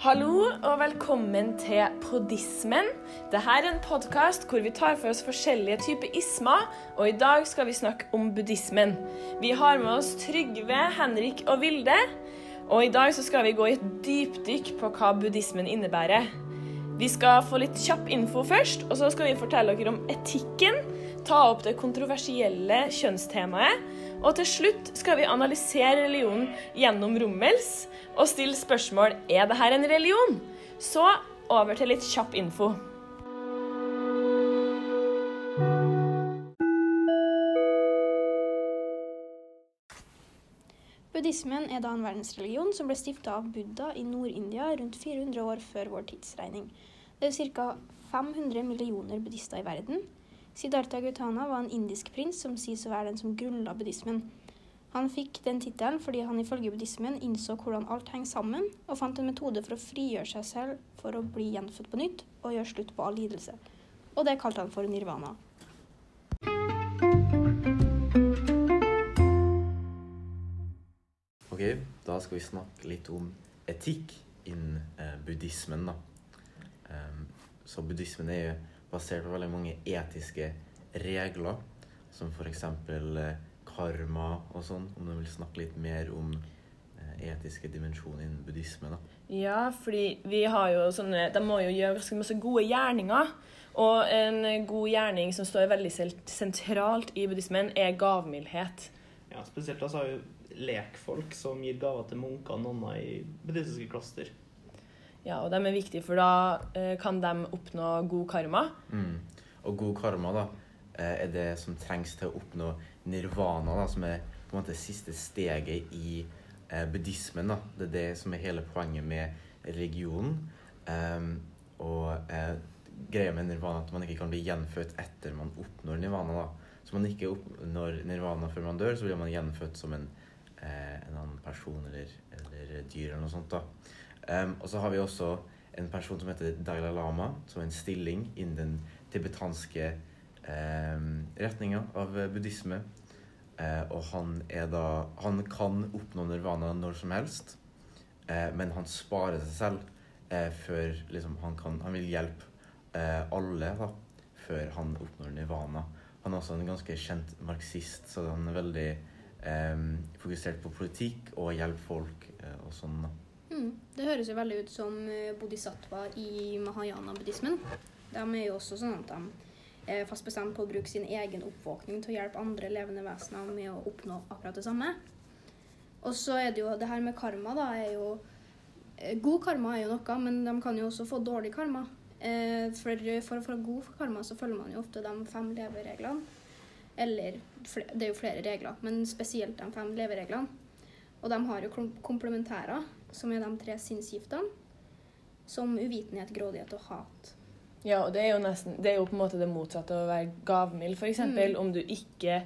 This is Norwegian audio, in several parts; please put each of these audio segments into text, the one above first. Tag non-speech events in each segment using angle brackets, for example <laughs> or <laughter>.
Hallo og velkommen til Podismen. Dette er en podkast hvor vi tar for oss forskjellige typer ismer, og i dag skal vi snakke om buddhismen. Vi har med oss Trygve, Henrik og Vilde, og i dag skal vi gå i et dypdykk på hva buddhismen innebærer. Vi skal få litt kjapp info først, og så skal vi fortelle dere om etikken, ta opp det kontroversielle kjønnstemaet, og til slutt skal vi analysere religionen gjennom Rommels og stille spørsmål er dette en religion. Så over til litt kjapp info. Buddhismen er da en verdensreligion som ble stifta av Buddha i Nord-India rundt 400 år før vår tidsregning. Det er ca. 500 millioner buddhister i verden. Siddhartha Gautana var en indisk prins som sies å være den som grunnla buddhismen. Han fikk den tittelen fordi han ifølge buddhismen innså hvordan alt henger sammen, og fant en metode for å frigjøre seg selv for å bli gjenfødt på nytt og gjøre slutt på all lidelse. Og det kalte han for nirvana. Ok, da skal vi snakke litt om etikk innen eh, buddhismen. da. Em, så buddhismen er jo basert på veldig mange etiske regler, som f.eks. Eh, karma og sånn. Om du vil snakke litt mer om eh, etiske dimensjoner innen buddhisme. da. Ja, fordi vi har jo sånne De må jo gjøre ganske masse gode gjerninger. Og en god gjerning som står veldig sentralt i buddhismen, er gavmildhet. Ja, spesielt altså har jo lekfolk som gir gaver til munker og nonner i buddhistiske kloster. Ja, og de er viktige, for da eh, kan de oppnå god karma. Mm. Og god karma da, eh, er det som trengs til å oppnå nirvana, da, som er på en måte siste steget i eh, buddhismen. da. Det er det som er hele poenget med religionen. Um, og eh, greia med nirvana at man ikke kan bli gjenfødt etter man oppnår nirvana. da. Så man ikke oppnår nirvana før man dør, så blir man gjenfødt som en, eh, en annen person eller, eller dyr eller noe sånt. da. Em, og så har vi også en person som heter Dalai Lama, som er en stilling innen den tibetanske um, retninga av buddhisme. Uh, og han er da Han kan oppnå nirvana når som helst, uh, men han sparer seg selv uh, før liksom, han kan Han vil hjelpe alle da, før han oppnår nirvana. Han er også en ganske kjent marxist, så han er veldig fokusert på politikk og hjelpe folk og sånn. da. Mm. Det høres jo veldig ut som eh, bodhisattva i mahayana-buddhismen. De er jo også sånn at de er fast bestemt på å bruke sin egen oppvåkning til å hjelpe andre levende vesener med å oppnå akkurat det samme. Og så er det jo det her med karma, da, er jo eh, God karma er jo noe, men de kan jo også få dårlig karma. Eh, For, for å få god karma så følger man jo ofte de fem levereglene. Eller det er jo flere regler, men spesielt de fem levereglene. Og de har jo komplementærer, som er de tre sinnsgiftene. Som uvitenhet, grådighet og hat. Ja, og det er jo nesten Det er jo på en måte det motsatte av å være gavmild, f.eks. Mm. Om du ikke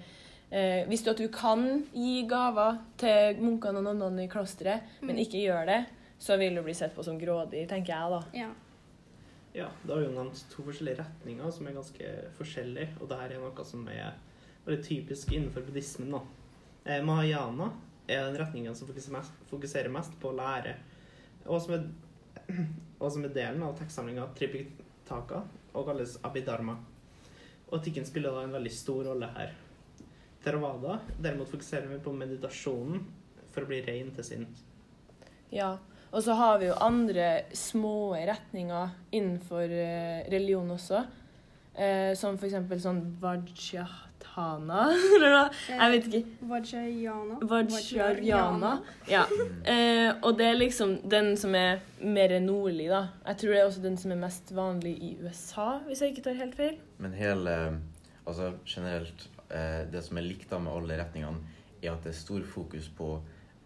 eh, Hvis du at du kan gi gaver til munkene og nonnene i klosteret, men Mm. ikke gjør det, så vil du bli sett på som grådig, tenker jeg da. Ja. Ja, Da har vi jo nevnt to forskjellige retninger som er ganske forskjellige, og det her er noe som er veldig typisk innenfor buddhismen. da. Eh, Mahayana er den retningen som fokuserer mest, fokuserer mest på å lære, og som er, <clears throat> og som er delen av tekstsamlinga Tripitaka og kalles abhidharma. Og etikken spiller da en veldig stor rolle her. Theravada derimot fokuserer vi på meditasjonen for å bli ren til sinn. Ja. Og så har vi jo andre små retninger innenfor eh, religion også. Eh, som eksempel sånn vajratana <laughs> eller hva? Jeg vet ikke. Vajrayana. Vajrayana. Ja. Eh, og det er liksom den som er mer nordlig, da. Jeg tror det er også den som er mest vanlig i USA, hvis jeg ikke tar helt feil. Men hele Altså generelt eh, Det som er likt da med alle retningene, er at det er stor fokus på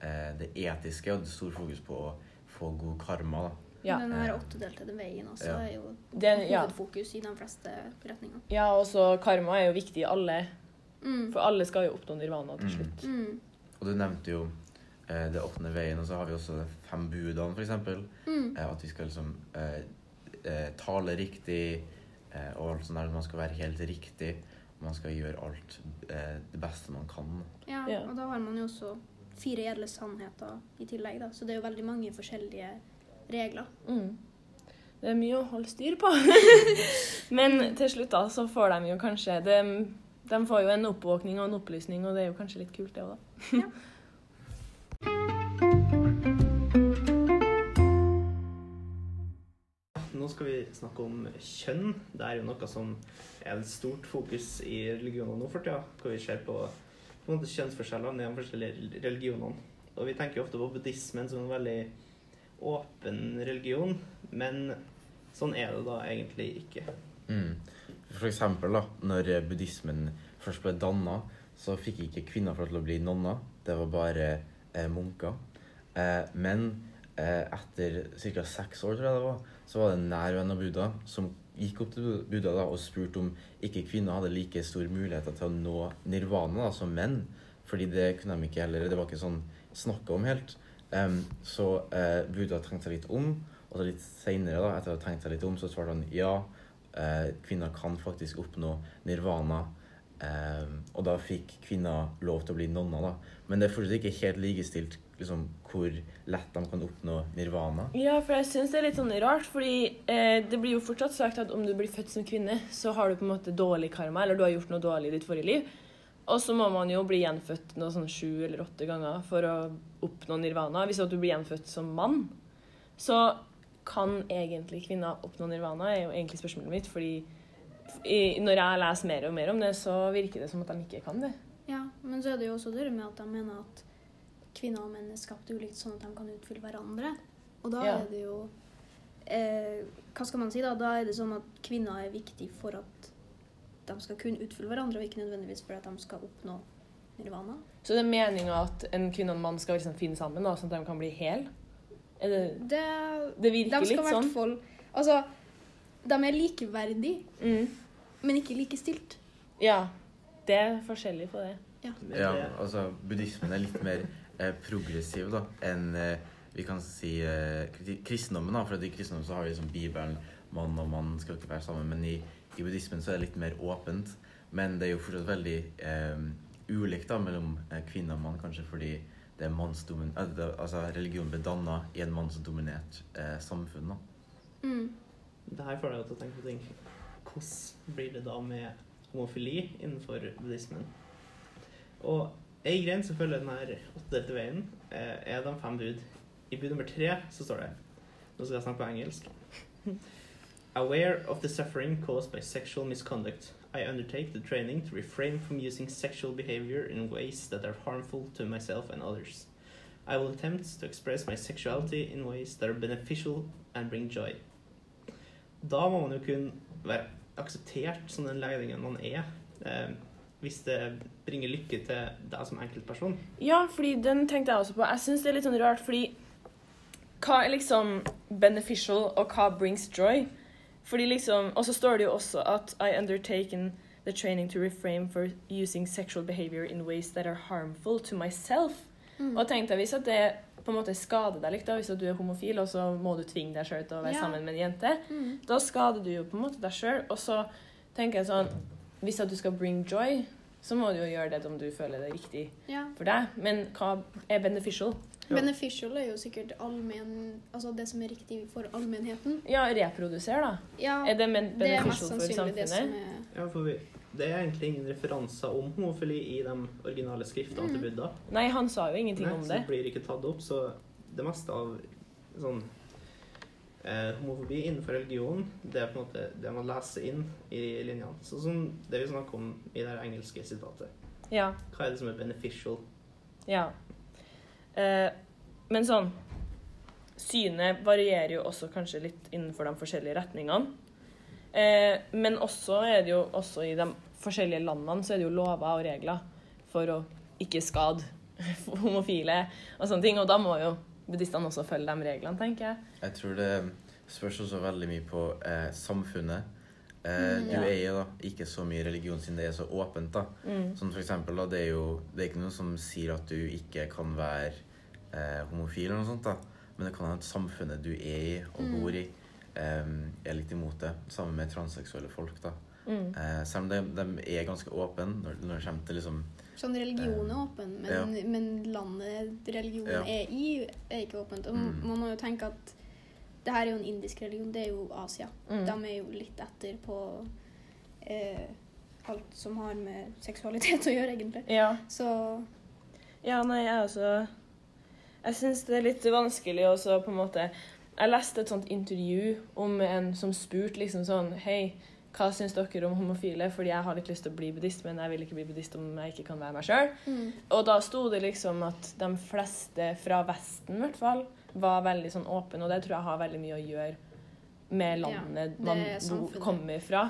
eh, det etiske, og det er stor fokus på å få god karma. da. Ja. Den her åttedelte veien også Ja. er jo Den, ja. hovedfokus i de fleste retninger. ja, og så karma er jo viktig i alle. Mm. For alle skal jo oppnå nirvana til Mm. slutt. Mm. Og du nevnte jo eh, det åttende veien, og så har vi også de fem budene, f.eks. Mm. Eh, at vi skal liksom eh, eh, tale riktig, eh, og alt sånt der. Man skal være helt riktig. Man skal gjøre alt eh, det beste man kan. Ja, Ja. og da har man jo også fire edle sannheter i tillegg, da. Så det er jo veldig mange forskjellige regler. Mm. Det er mye å holde styr på. <laughs> Men til slutt da, så får de jo kanskje de, de får jo en oppvåkning og en opplysning, og det er jo kanskje litt kult, det òg, da. <laughs> Nå skal vi snakke om kjønn. Det er jo noe som er et stort fokus i religionene nå for tida. Hvor vi ser på, på kjønnsforskjeller mellom de forskjellige religionene. Og vi tenker jo ofte på buddhismen som en veldig åpen religion, men sånn er det da egentlig ikke. Mm. For eksempel da, når buddhismen først ble danna, så fikk ikke kvinner for å bli nonner. Det var bare eh, munker. Eh, men eh, etter ca. seks år, tror jeg det var, så var det en nær venn av Buddha som gikk opp til Buddha da, og spurte om ikke kvinner hadde like store muligheter til å nå nirvana da, som menn. Fordi det kunne de ikke heller. Det var ikke sånn snakka om helt. Em, så eh, Buddha tenkt seg litt om, og så litt seinere, etter å ha tenkt seg litt om, så svarte han ja, uh, kvinner kan faktisk oppnå nirvana. Um, og da fikk kvinner lov til å bli nonner, da. Men det er fortsatt ikke helt likestilt liksom, hvor lett de kan oppnå nirvana. Ja, for jeg syns det er litt sånn rart, fordi eh, det blir jo fortsatt sagt at om du blir født som kvinne, så har du på en måte dårlig karma, eller du har gjort noe dårlig i ditt forrige liv. Og så må man jo bli gjenfødt noe sånn sju eller åtte ganger for å oppnå nirvana. Hvis du blir gjenfødt som mann, så kan egentlig kvinner oppnå nirvana, er jo egentlig spørsmålet mitt. fordi i, når jeg leser mer og mer om det, så virker det som at de ikke kan det. Ja, men så er det jo også det med at de mener at kvinner og menn er skapt ulikt sånn at de kan utfylle hverandre. Og da Ja. er det jo eh, Hva skal man si da? Da er det sånn at kvinner er viktig for at de skal kunne utfylle hverandre, og ikke nødvendigvis for at de skal oppnå nirvana. Så det er meninga at en kvinne og en mann skal liksom finne sammen, da, sånn at de kan bli hel? Er det, Det, det virker de skal litt sånn. fall Altså, de er likeverdige, Mm. men ikke likestilt. Ja. Det er forskjellig på det. Ja. Ja, altså buddhismen er litt mer eh, progressiv da, enn eh, vi kan si eh, kristendommen. da, for I kristendommen så har vi liksom Bibelen, mann og mann skal ikke være sammen. Men i, i buddhismen så er det litt mer åpent. Men det er jo fortsatt veldig eh, ulikt da, mellom eh, kvinne og mann, kanskje fordi det er mannsdomin eh, altså Religionen ble danna i en mannsdominert eh, samfunn. da. Mm. Det her får deg til å tenke på ting. Hvordan blir det da med homofili innenfor buddhismen? Og ei grein som følger den her åttedelte veien, eh, er de fem bud. I bud nummer tre så står det Nå skal jeg snakke på engelsk. <laughs> Aware of the suffering caused by sexual misconduct, I undertake the training to refrain from using sexual behavior in ways that are harmful to myself and others. I will attempt to express my sexuality in ways that are beneficial and bring joy. Da må man jo kunne være akseptert som den legningen man er. Eh, hvis det bringer lykke til deg som enkeltperson. Ja, fordi den tenkte jeg også på. Jeg syns det er litt sånn rart, fordi hva er liksom beneficial, og hva brings joy? Fordi liksom, Og så står det jo også at I undertaken the training to refrain for using sexual behavior in ways that are harmful to myself. Mm. Og tenkte jeg, hvis at det på en måte skader deg litt, da, hvis du er homofil, og så må du tvinge deg sjøl til å være Ja. sammen med en jente, Mm. da skader du jo på en måte deg sjøl. Og så tenker jeg sånn Hvis at du skal bring joy, så må du jo gjøre det om du føler det er riktig Ja. for deg. Men hva er beneficial? Ja. Beneficial er jo sikkert allmenn, altså det som er riktig for allmennheten. Ja, reprodusere, da. Ja, Er det men- det er mest beneficial for sannsynlig det som samfunnet? er Ja, for vi, det er egentlig ingen referanser om homofili i de originale skriftene til Mm. Buddha. Nei, han sa jo ingenting Nei, om så det. det blir ikke tatt opp, så det meste av sånn eh, homofobi innenfor religion, det er på en måte det man leser inn i linjene. Sånn som det vi snakker om i det engelske sitatet. Ja. Hva er det som er beneficial? ja. Eh, men sånn Synet varierer jo også kanskje litt innenfor de forskjellige retningene. Eh, men også er det jo også i de forskjellige landene så er det jo lover og regler for å ikke skade <laughs> homofile og sånne ting. Og da må jo buddhistene også følge de reglene, tenker jeg. Jeg tror det spørs også veldig mye på eh, samfunnet. Eh, Mm, du ja. er jo da ikke så mye religion siden det er så åpent. da. Mm. Som for eksempel, da, det er jo det er ikke noe som sier at du ikke kan være eh, homofil eller noe sånt. da. Men det kan hende samfunnet du er i og Mm. bor i, eh, er litt imot det. Sammen med transseksuelle folk. da. Mm. Eh, selv om de, de er ganske åpne når, når det kommer til liksom Sånn religion er åpen, men, ja. men landet religionen Ja. er i, er ikke åpent. Og Mm. man må jo tenke at Det her er jo en indisk religion, det er jo Asia. Mm. De er jo litt etter på eh, alt som har med seksualitet <laughs> å gjøre, egentlig. Ja. Så Ja, nei, jeg også Jeg syns det er litt vanskelig også på en måte Jeg leste et sånt intervju om en som spurte liksom sånn Hei, hva syns dere om homofile? Fordi jeg har litt lyst til å bli buddhist, men jeg vil ikke bli buddhist om jeg ikke kan være meg sjøl. mm, Og da sto det liksom at de fleste fra Vesten i hvert fall var veldig sånn åpne, og det tror jeg har veldig mye å gjøre med landet ja, man er kommer fra.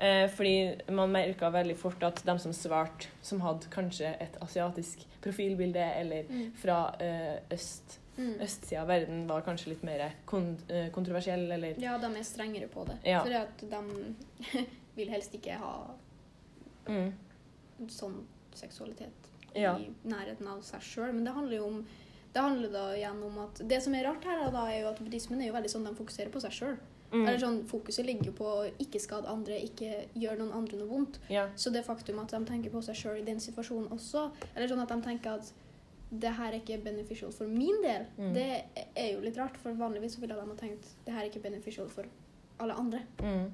Eh, fordi man merka veldig fort at de som svarte, som hadde kanskje et asiatisk profilbilde, eller mm, fra eh, øst, mm. østsida av verden, var kanskje litt mer kon eh, kontroversiell, eller Ja, de er strengere på det. Ja. For at de <laughs> vil helst ikke ha mm, sånn seksualitet Ja. i nærheten av seg sjøl. Men det handler jo om det handler da igjen om at Det som er rart her, da, er jo at buddhismen er jo veldig sånn de fokuserer på seg sjøl. Mm, Eller sånn, Fokuset ligger jo på å ikke skade andre, ikke gjøre noen andre noe vondt. ja. Så det faktum at de tenker på seg sjøl i den situasjonen også, eller sånn at de tenker at det her er ikke beneficial for min del, Mm. det er jo litt rart. For vanligvis så ville de ha tenkt det her er ikke beneficial for alle andre. Mm,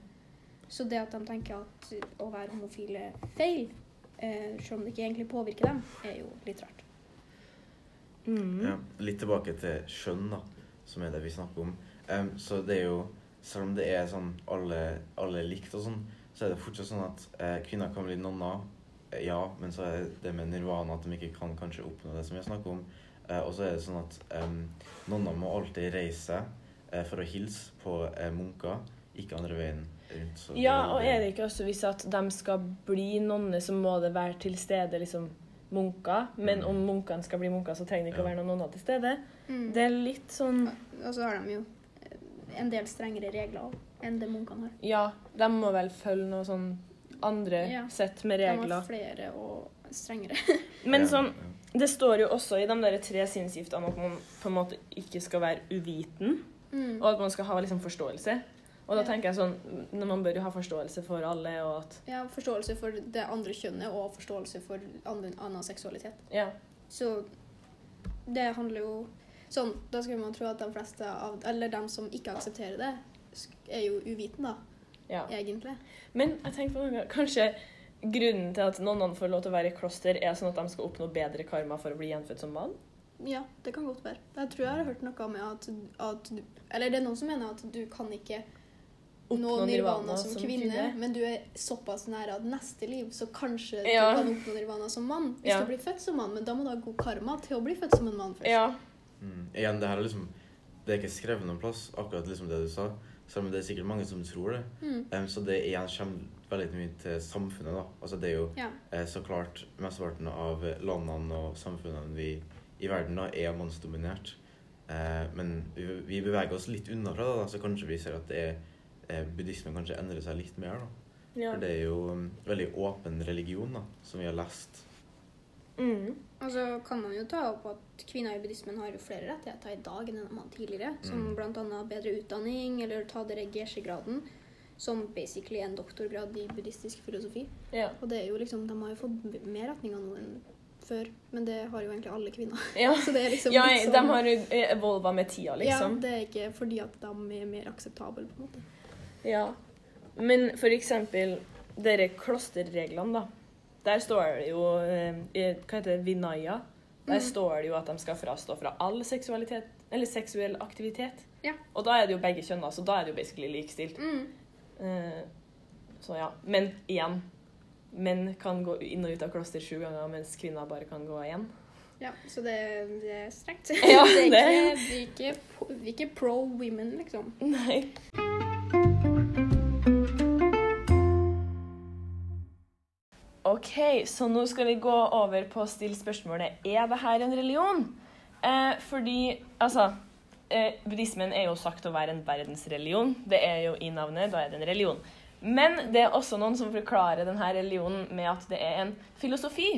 Så det at de tenker at å være homofil er feil, eh, selv om det ikke egentlig påvirker dem, er jo litt rart. mm, Ja, litt tilbake til skjønn, da, som er det vi snakker om. Um, så det er jo Selv om det er sånn alle, alle likt og sånn, så er det fortsatt sånn at eh, kvinner kan bli nonner. Eh, ja, men så er det med nirvana at de ikke kan kanskje oppnå det som vi snakker om. Eh, og så er det sånn at eh, nonner må alltid reise seg eh, for å hilse på eh, munker, ikke andre veien rundt. Så Ja, og er det ikke også hvis at de skal bli nonner, så må det være til stede liksom munker. Men Mm. om munkene skal bli munker, så trenger det ikke å være noen nonner til stede. Mm. Det er litt sånn Og så har de jo en del strengere regler enn det munkene har. Ja, de må vel følge noe sånn andre Ja. sett med regler. De har flere og strengere. <laughs> Men Ja, sånn, det står jo også i de der tre sinnsgiftene at man på en måte ikke skal være uviten, Mm. og at man skal ha liksom forståelse. Og da tenker jeg sånn, når Man bør jo ha forståelse for alle, og at Ja, forståelse for det andre kjønnet og forståelse for annen, annen seksualitet. Ja. Så det handler jo Sånn, da skulle man tro at de fleste av Eller dem som ikke aksepterer det, er jo uviten, da, ja. egentlig. Men jeg tenker på noe, kanskje grunnen til at noen får lov til å være i kloster, er sånn at de skal oppnå bedre karma for å bli gjenfødt som mann? Ja, det kan godt være. Jeg tror jeg har hørt noe med at, at du Eller det er noen som mener at du kan ikke Oppnå nirvana som, kvinne, men du er såpass nær at neste liv så kanskje Ja. du kan oppnå nirvana som mann. Hvis Ja. du blir født som mann, men da må du ha god karma til å bli født som en mann først. Ja. Mm. Igjen, det her er liksom Det er ikke skrevet noen plass, akkurat liksom det du sa. Selv om det er sikkert mange som tror det. Mm. Um, så det igjen kommer veldig mye til samfunnet, da. Altså det er jo Ja. eh, så klart mesteparten av landene og samfunnene vi, i verden da, er mannsdominert. Eh, men vi, vi beveger oss litt unna fra det, da, så kanskje vi ser at det er, eh, buddhismen kanskje endrer seg litt mer. da. ja. For det er jo en veldig åpen religion, da, som vi har lest. Mm. Og så kan man jo ta opp at kvinner i buddhismen har jo flere rettigheter i dag enn de hadde tidligere. Som Mm. bl.a. bedre utdanning, eller ta dere geshe-graden, som basically er en doktorgrad i buddhistisk filosofi. ja. Og det er jo liksom, de har jo fått mer retninger nå enn før, men det har jo egentlig alle kvinner. <laughs> Ja. <laughs> Så det er liksom ja, sånn- de har evolva med tida, liksom. Ja, det er ikke fordi at de er mer akseptable, på en måte. Ja. Men for eksempel dere klosterreglene, da. Der står det jo eh, Hva heter det? Vinaya. Der Mm. står det jo at de skal frastå fra all seksualitet, eller seksuell aktivitet. Ja. Og da er det jo begge kjønner, så da er det jo basically likestilt. Mm. Eh, så ja. Men igjen. Menn kan gå inn og ut av kloster sju ganger, mens kvinner bare kan gå én. Ja, så det, det er strengt. Ja, <laughs> det er det- ikke, vi er ikke, vi er ikke pro women, liksom. Nei. OK, så nå skal vi gå over på å stille spørsmålet er det her en religion. Eh, fordi altså eh, Buddhismen er jo sagt å være en verdensreligion. Det er jo i navnet, da er det en religion. Men det er også noen som forklarer denne religionen med at det er en filosofi.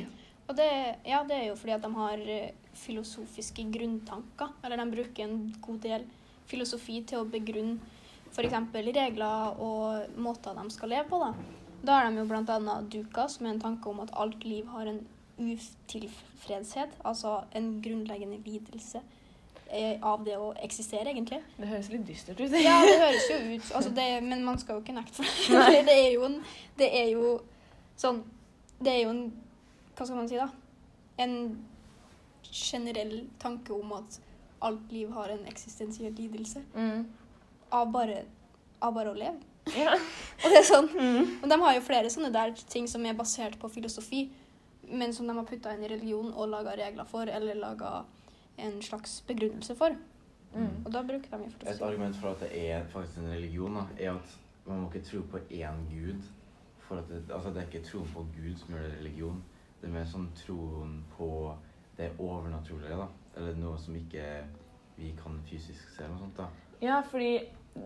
Og det, ja, det er jo fordi at de har eh, filosofiske grunntanker. Eller de bruker en god del filosofi til å begrunne f.eks. regler og måter de skal leve på. Da, da har de jo bl.a. dukas med en tanke om at alt liv har en utilfredshet, altså en grunnleggende lidelse eh, av det å eksistere, egentlig. Det høres litt dystert ut. Ja, det høres jo <laughs> ut altså det, Men man skal jo ikke nekte for det. <laughs> Det er jo en Det er jo sånn Det er jo en Hva skal man si, da? En generell tanke om at alt liv har en eksistensiell lidelse. Mm. Av bare, av bare å leve. Ja. <laughs> Og det er sånn Mm. Og de har jo flere sånne der ting som er basert på filosofi, men som de har putta inn i religion og laga regler for, eller laga en slags begrunnelse for. Mm. Og da bruker de jo Et argument for at det er faktisk en religion, da, er at man må ikke tro på én gud. For at det, altså det er ikke troen på Gud som gjør det religion. Det er mer sånn troen på det overnaturlige, da. Eller noe som ikke vi kan fysisk se, eller noe sånt. da. Ja, fordi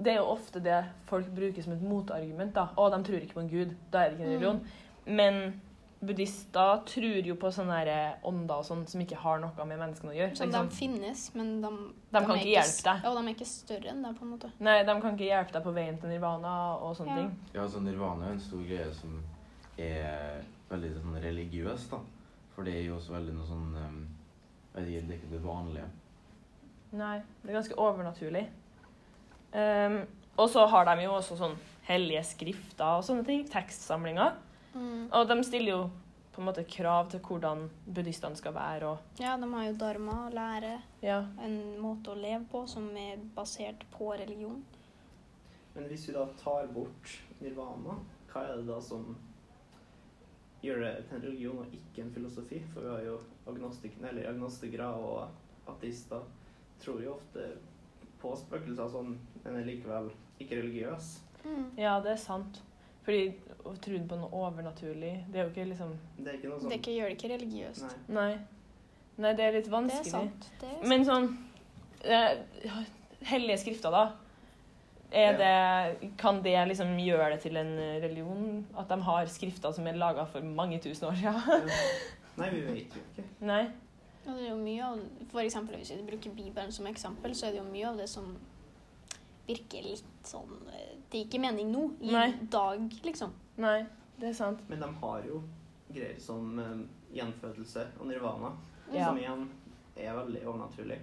det er jo ofte det folk bruker som et motargument. da. Å, de tror ikke på en gud. Da er det ikke en religion. Men buddhister tror jo på sånne her eh, ånder og sånn som ikke har noe med menneskene å gjøre. Som Ikke de sant? finnes, men de, De kan er ikke hjelpe deg. Ja, og de er ikke større enn deg, på en måte. Nei, de kan ikke hjelpe deg på veien til nirvana og sånne Ja. ting. Ja, altså Nirvana er en stor greie som er veldig sånn religiøs, da. For det er jo også veldig noe sånn um, jeg vet ikke, Det er ikke det vanlige. Nei, det er ganske overnaturlig. Ehm, og så har de jo også sånn hellige skrifter og sånne ting. Tekstsamlinger. Og de stiller jo på en måte krav til hvordan buddhistene skal være og Ja, de har jo dharma, lære, Ja. en måte å leve på som er basert på religion. Men hvis vi da tar bort nirvana, hva er det da som gjør det til en religion og ikke en filosofi? For vi har jo agnostikere og ateister tror jo ofte på spøkelser sånn, men er likevel ikke religiøs. ja, det er sant. Fordi å tro på noe overnaturlig, det er jo ikke liksom Det er ikke noe Det sånn ikke, gjør det ikke religiøst. Nei. Nei. Nei, det er litt Det er vanskelig. sant. Det er sant. Men sånn eh, Hellige skrifter, da. Er det, kan det liksom gjøre det til en religion? At de har skrifter som er laga for mange tusen år siden? Ja. <laughs> Nei, vi vet jo ikke. Nei. Ja, det er jo mye av, for eksempel hvis vi bruker Bibelen som eksempel, så er det jo mye av det som virker litt sånn eh, Det er ikke mening nå, i Nei. dag, liksom. Nei, det er sant. Men de har jo greier som eh, gjenfødelse og nirvana, Ja. som igjen er veldig overnaturlig.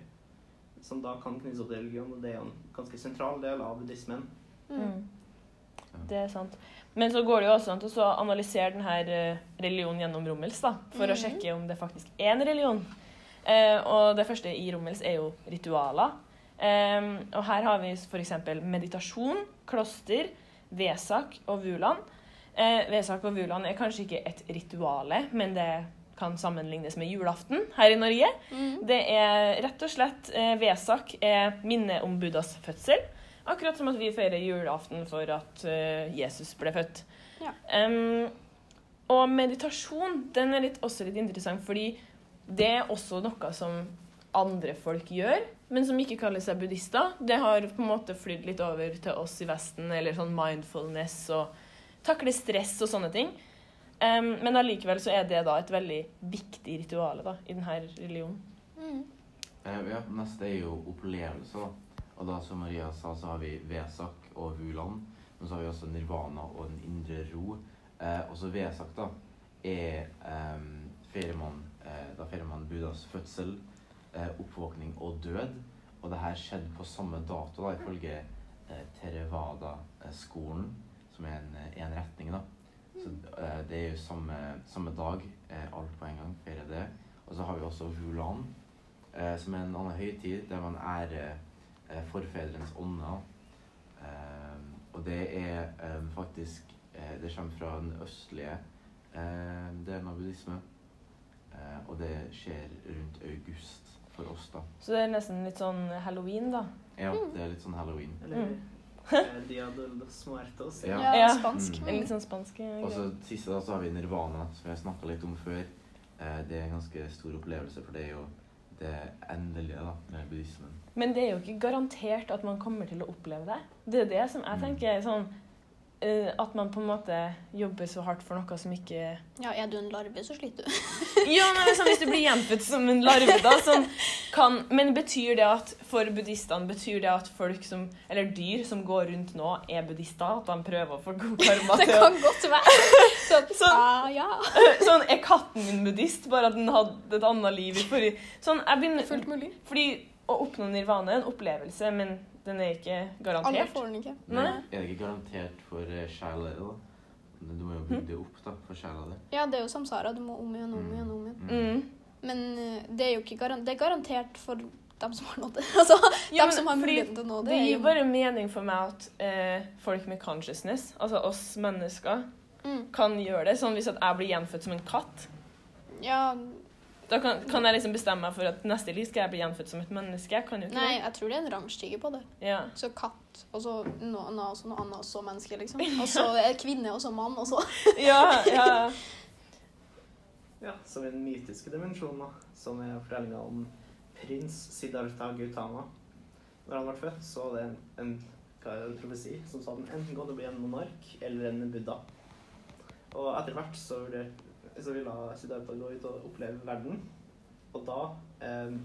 Som da kan knyttes opp til religion, og det er jo en ganske sentral del av buddhismen. Mm. Det er sant. Men så går det jo også an til å analysere denne religionen gjennom Rommels, da, for å Mhm. sjekke om det faktisk er en religion. Eh, og det første i Rommels er jo ritualer. Eh, og her har vi f.eks. meditasjon, kloster, Vesak og Vulan. Eh, Vesak og Vulan er kanskje ikke et rituale, men det kan sammenlignes med julaften her i Norge. Mm. Det er rett og slett eh, Vesak er minne om Buddhas fødsel. Akkurat som at vi feirer julaften for at uh, Jesus ble født. Ja. Um, og meditasjon den er litt, også litt interessant, fordi det er også noe som andre folk gjør, men som ikke kaller seg buddhister. Det har på en måte flydd litt over til oss i Vesten, eller sånn mindfulness og takle stress og sånne ting. Um, men allikevel så er det da et veldig viktig ritual da, i denne religionen. Mm. Uh, ja, neste er jo opplevelser. da. Og da, som Maria sa, så har vi Vesak og Vulan. Men så har vi også Nirvana og Den indre ro. Uh, også Vesak, da, er um, feirer man, eh, Da feirer man Buddhas fødsel, eh, oppvåkning og død. Og det her skjedde på samme dato, da, ifølge eh, Theravada-skolen, som er en, eh, en retning, da. Så eh, det er jo samme, samme dag, eh, alt på en gang, feirer det. Og så har vi også Hulan eh, som er en annen høytid der man ærer eh, forfedrenes ånder. Eh, og det er eh, faktisk eh, Det kommer fra den østlige eh, delen av buddhisme. Eh, og det skjer rundt august for oss, da. Så det er nesten litt sånn halloween, da. Ja, det er litt sånn halloween. Eller Mm. eh, Dia de los Muertos. Ja. Ja, spansk. Mm. Litt sånn spansk Og så siste da så har vi Nirvana, som jeg snakka litt om før. Eh, det er en ganske stor opplevelse, for det er jo det endelige da, med buddhismen. Men det er jo ikke garantert at man kommer til å oppleve det. Det er det som jeg Mm. tenker er sånn At man på en måte jobber så hardt for noe som ikke Ja, er du en larve, så sliter du. <laughs> Ja, men liksom, Hvis du blir gjenfødt som en larve, da som kan Men betyr det at for buddhistene Betyr det at folk som Eller dyr som går rundt nå, er buddhister? At de prøver å få god karma til å kan godt være. Sånn, <laughs> Sånn. ah, ja. <laughs> Sånn, Er katten min buddhist? Bare at den hadde et annet liv i forrige Sånn, jeg begynner Fullt mulig. Fordi å oppnå nirvana er en opplevelse, men den er ikke Alle garantert. får den ikke. Nei. Er det ikke garantert for eh, sjela di, da? Du må jo bygge det opp da, for sjela di. Ja, det er jo samsara. Du må om igjen, om igjen, om igjen. Mm. Men eh, det er jo ikke garantert, det er garantert for dem som har nådd det. <laughs> Altså, Ja, dem som har muligheten til å nå det. Det gir jo- bare mening for meg at eh, folk med consciousness, altså oss mennesker, mm. kan gjøre det. Sånn hvis at jeg blir gjenfødt som en katt, Ja, da kan, kan jeg liksom bestemme meg for at neste liv skal jeg bli gjenfødt som et menneske. Jeg kan jo ikke nei, jeg tror det er en rangstige på det. det. Ja. Så katt, og så noe annet, og så noe annet, og så menneske, liksom. <laughs> Og så kvinne, og så mann, og så <laughs> ja, ja. Ja, som i den mytiske dimensjonen, da, som er fortellinga om prins Siddhartha Gautama. Når han ble født, så var det en, en, det, en profesi som sa at han enten kom til å bli en monark eller en buddha. Og etter hvert så, vurderte- så ville Siddhartha gå ut og oppleve verden. Og da eh,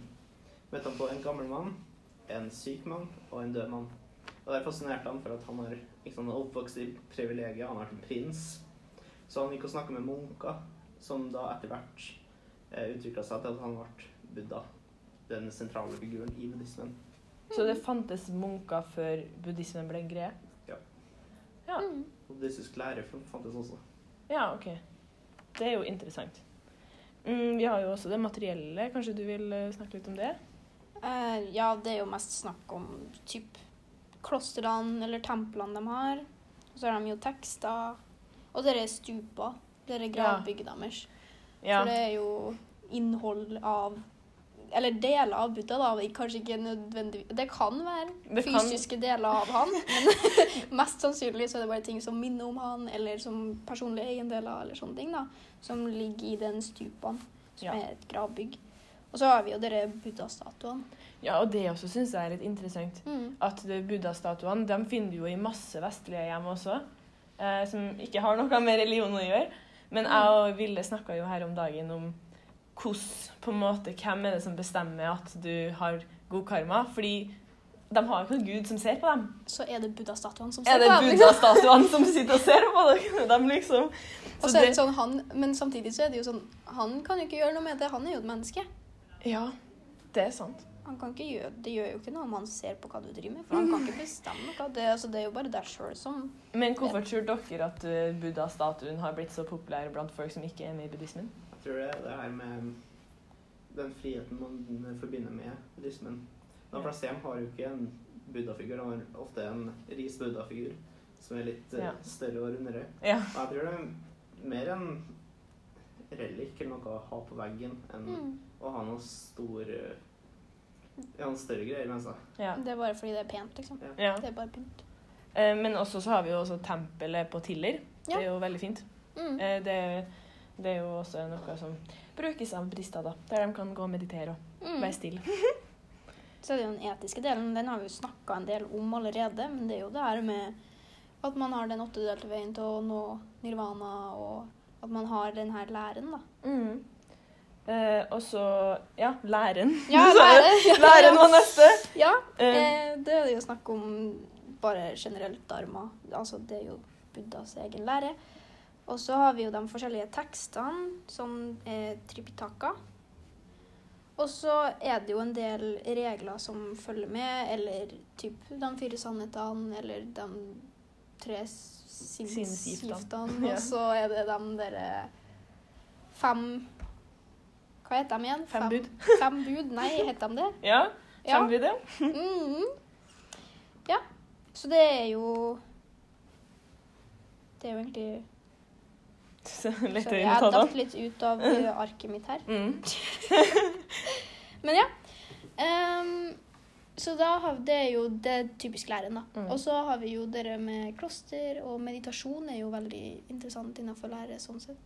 møtte han på en gammel mann, en syk mann og en død mann. Og det fascinerte han for at han har liksom, oppvokst i privilegier, han har vært en prins. Så han gikk og snakka med munker som da etter hvert eh, utvikla seg til at han ble Buddha. Den sentrale figuren i buddhismen. Så det fantes munker før buddhismen ble en greie? Ja. Ja. mm. Og Buddhistisk lære fantes også. Ja, OK. Det er jo interessant. Mm, vi har jo også det materielle. Kanskje du vil eh, snakke litt om det? Uh, Ja, det er jo mest snakk om typ klostrene eller templene de har. Og så har de jo tekster. Og det er stupa. Det er gravbygget deres. Ja. For det er jo innhold av Eller deler av Buddha, da. Kanskje ikke nødvendigvis Det kan være Det kan- fysiske deler av han, <laughs> men <laughs> mest sannsynlig så er det bare ting som minner om han, eller som personlige eiendeler, eller sånne ting, da. Som ligger i den stupaen, som Ja. er et gravbygg. Og så har vi jo dere buddha-statuene. ja, og det også syns jeg er litt interessant. Mm. At buddha-statuene finner du jo i masse vestlige hjem også, eh, som ikke har noe med religion å gjøre. Men jeg og Ville snakka jo her om dagen om hvordan, på en måte, hvem er det som bestemmer at du har god karma. Fordi de har jo ikke noen gud som ser på dem. Så er det buddha-statuene som Er ser det på dem, liksom. buddha-statuene som sitter og ser på dem, <laughs> De liksom. Så er det sånn, han, men samtidig så er det jo sånn Han kan jo ikke gjøre noe med det. Han er jo et menneske. Ja, det er sant. Han kan ikke gjøre, det gjør jo ikke noe om han ser på hva du driver med, for han kan ikke <laughs> bestemme noe. Det, altså, det er jo bare deg sjøl som Men hvorfor tror dere at eh, buddha-statuen har blitt så populær blant folk som ikke er med i buddhismen? Tror det er det her med den friheten man forbinder med buddhismen. De fleste hjem har jo ikke en buddha-figur, de har ofte en ris buddha-figur som er litt eh, Ja. større og rundere. Ja. Og jeg tror det er mer en relik eller noe å ha på veggen enn mm. å ha noe stor eh, Ja, noen større greier med seg. ja. Det er bare fordi det er pent, liksom. ja. Det er bare pynt. Eh, Men også så har vi jo også tempelet på Tiller. Det er jo veldig fint. Mm. Eh, Det, det er jo også noe som brukes av buddhister, da. Der de kan gå og meditere og Mm. være stille. <laughs> Så er det jo den etiske delen. Den har vi jo snakka en del om allerede. Men det er jo det her med at man har den åttedelte veien til å nå nirvana, og at man har den her læren, da. Mm. Eh, og så ja, læren. Ja, <laughs> er lære. Ja, <laughs> Læren var neste. Ja, Eh, eh, det er det jo snakk om bare generelt dharma. Altså, det er jo Buddhas egen lære. Og så har vi jo de forskjellige tekstene, som er tripitaka. Og så er det jo en del regler som følger med, eller typ de fire sannhetene, eller de tre Sinnsgiftene. <laughs> Og så er det de derre fem Hva heter de igjen? Fem bud. <laughs> Fem bud? Nei, heter de det? Ja. Ja. Fem bud, ja. Mhm. Ja. Så det er jo Det er jo egentlig Så Lett Sorry, jeg datt litt ut av eh, arket mitt her. Mm. <laughs> Men ja. Um, så da har det er jo det typisk læren, da. Mm. Og så har vi jo dere med kloster, og meditasjon er jo veldig interessant innenfor lære sånn sett.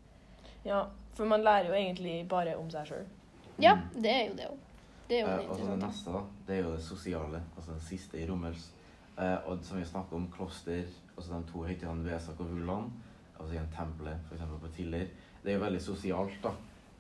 Ja, for man lærer jo egentlig bare om seg sjøl. Ja, det er jo det òg. Det er jo Eh, og så det neste, da, det er jo det sosiale. Altså den siste i Rommels. Eh, og som vi snakker om, kloster, altså de to høytidene Vesak og Vulan, altså i en tempelet, f.eks. på Tiller, det er jo veldig sosialt, da.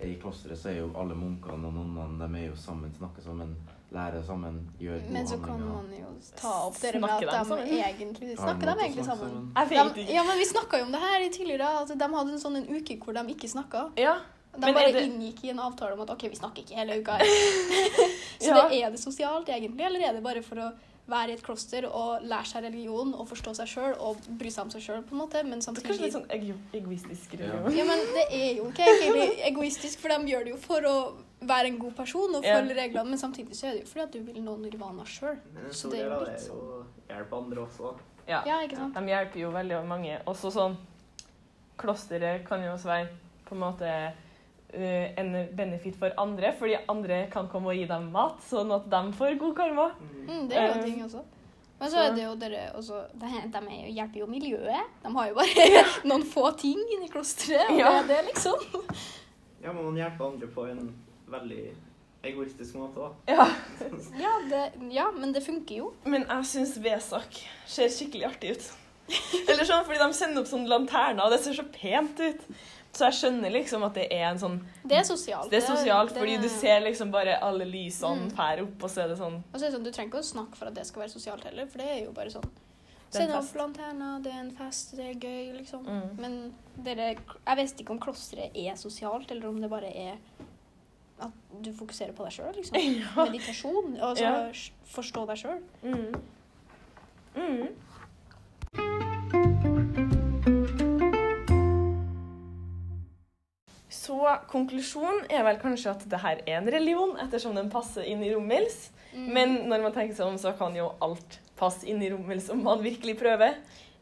I klosteret så er jo alle munkene og nonnene de er jo sammen, snakker sammen, lærer sammen, gjør gode Men så kan handlinger. man jo ta opp det med at de egentlig Snakker de egentlig sammen? De, ja, men vi snakka jo om det her i tidligere. At de hadde en sånn en uke hvor de ikke snakka. Ja. De Men bare det- inngikk i en avtale om at OK, vi snakker ikke hele uka. <laughs> så Ja. det er det sosialt egentlig, eller er det bare for å være i et kloster og lære seg religion og forstå seg sjøl og bry seg om seg sjøl, på en måte, men Det er kanskje litt sånn ego egoistisk religion. Ja, men det er jo ikke egentlig egoistisk, for de gjør det jo for å være en god person og Ja. følge reglene, men samtidig så er det jo fordi at du vil nå nirvana sjøl. Så det er jo litt å hjelpe andre også. Ja. Ja, ikke sant? De hjelper jo veldig mange. Også sånn Klosteret kan jo også være på en måte en benefit for andre, fordi andre kan komme og gi dem mat, sånn at de får god karma. Mm, det er jo Eh, en ting også. Men så så- er det jo dere også De, de er jo, hjelper jo miljøet. De har jo bare <laughs> <laughs> noen få ting inni klosteret, og Ja. det er det, liksom. <laughs> Ja, men man hjelper andre på en veldig egoistisk måte, da. Ja. Ja, det, ja, men det funker jo. Men jeg syns Vesak ser skikkelig artig ut. Eller sånn, fordi de sender opp sånne lanterner, og det ser så pent ut. Så jeg skjønner liksom at det er en sånn Det er sosialt. Det er sosialt, det- fordi du ser liksom bare alle lysene Mm. opp, og så er det sånn Og så er det sånn, Du trenger ikke å snakke for at det skal være sosialt heller, for det er jo bare sånn. Det er en fest. det er en fest, det er gøy, liksom. mm. Men dere Jeg vet ikke om klosteret er sosialt, eller om det bare er at du fokuserer på deg sjøl, liksom. <laughs> Ja. Meditasjon. Og så Ja. forstå deg sjøl. Mm. Mm. Konklusjonen er vel kanskje at det her er en religion, ettersom den passer inn i rommels. Mm. Men når man tenker seg om, så kan jo alt passe inn i rommels om man virkelig prøver.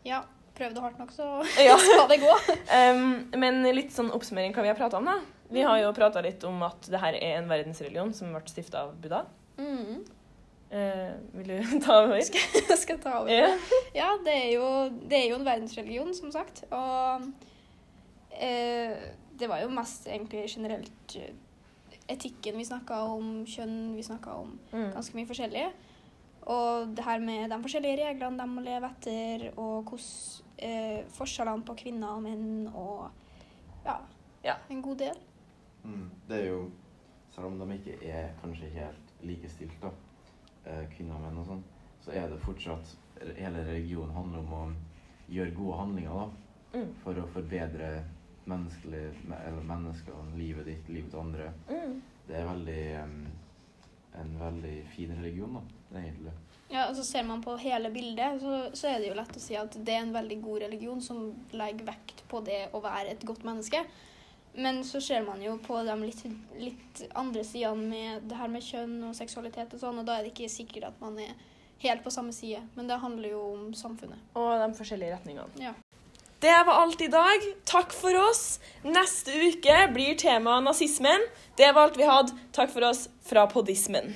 Ja, prøv det hardt nok, så <laughs> Ja. <laughs> skal det gå. Um, men litt sånn oppsummering hva vi har prata om, da. Vi har jo prata litt om at det her er en verdensreligion som ble stifta av Buddha. Mm. Uh, vil du <laughs> ta over? Jeg skal ta over. Ja. Ja, det er, jo, det er jo en verdensreligion, som sagt. Og eh, det var jo mest egentlig generelt eh, etikken vi snakka om, kjønn vi snakka om. Mm. Ganske mye forskjellig. Og det her med de forskjellige reglene de må leve etter, og hvordan eh, forskjellene på kvinner og menn, og ja, Ja. en god del. Mm. Det er jo Selv om de ikke er kanskje helt likestilt, da, eh, kvinner og menn og sånn, så er det fortsatt Hele religionen handler om å gjøre gode handlinger, da. Mm. For å forbedre menneskelig, eller mennesker, livet ditt, livet til andre. Mm. Det er veldig en veldig fin religion, da, egentlig. Ja, og så Ser man på hele bildet, så, så er det jo lett å si at det er en veldig god religion som legger vekt på det å være et godt menneske. Men så ser man jo på de litt, litt andre sidene med det her med kjønn og seksualitet og sånn, og da er det ikke sikkert at man er helt på samme side. Men det handler jo om samfunnet. Og de forskjellige retningene. Ja. Det var alt i dag. Takk for oss. Neste uke blir temaet nazismen. Det var alt vi hadde. Takk for oss fra poddismen.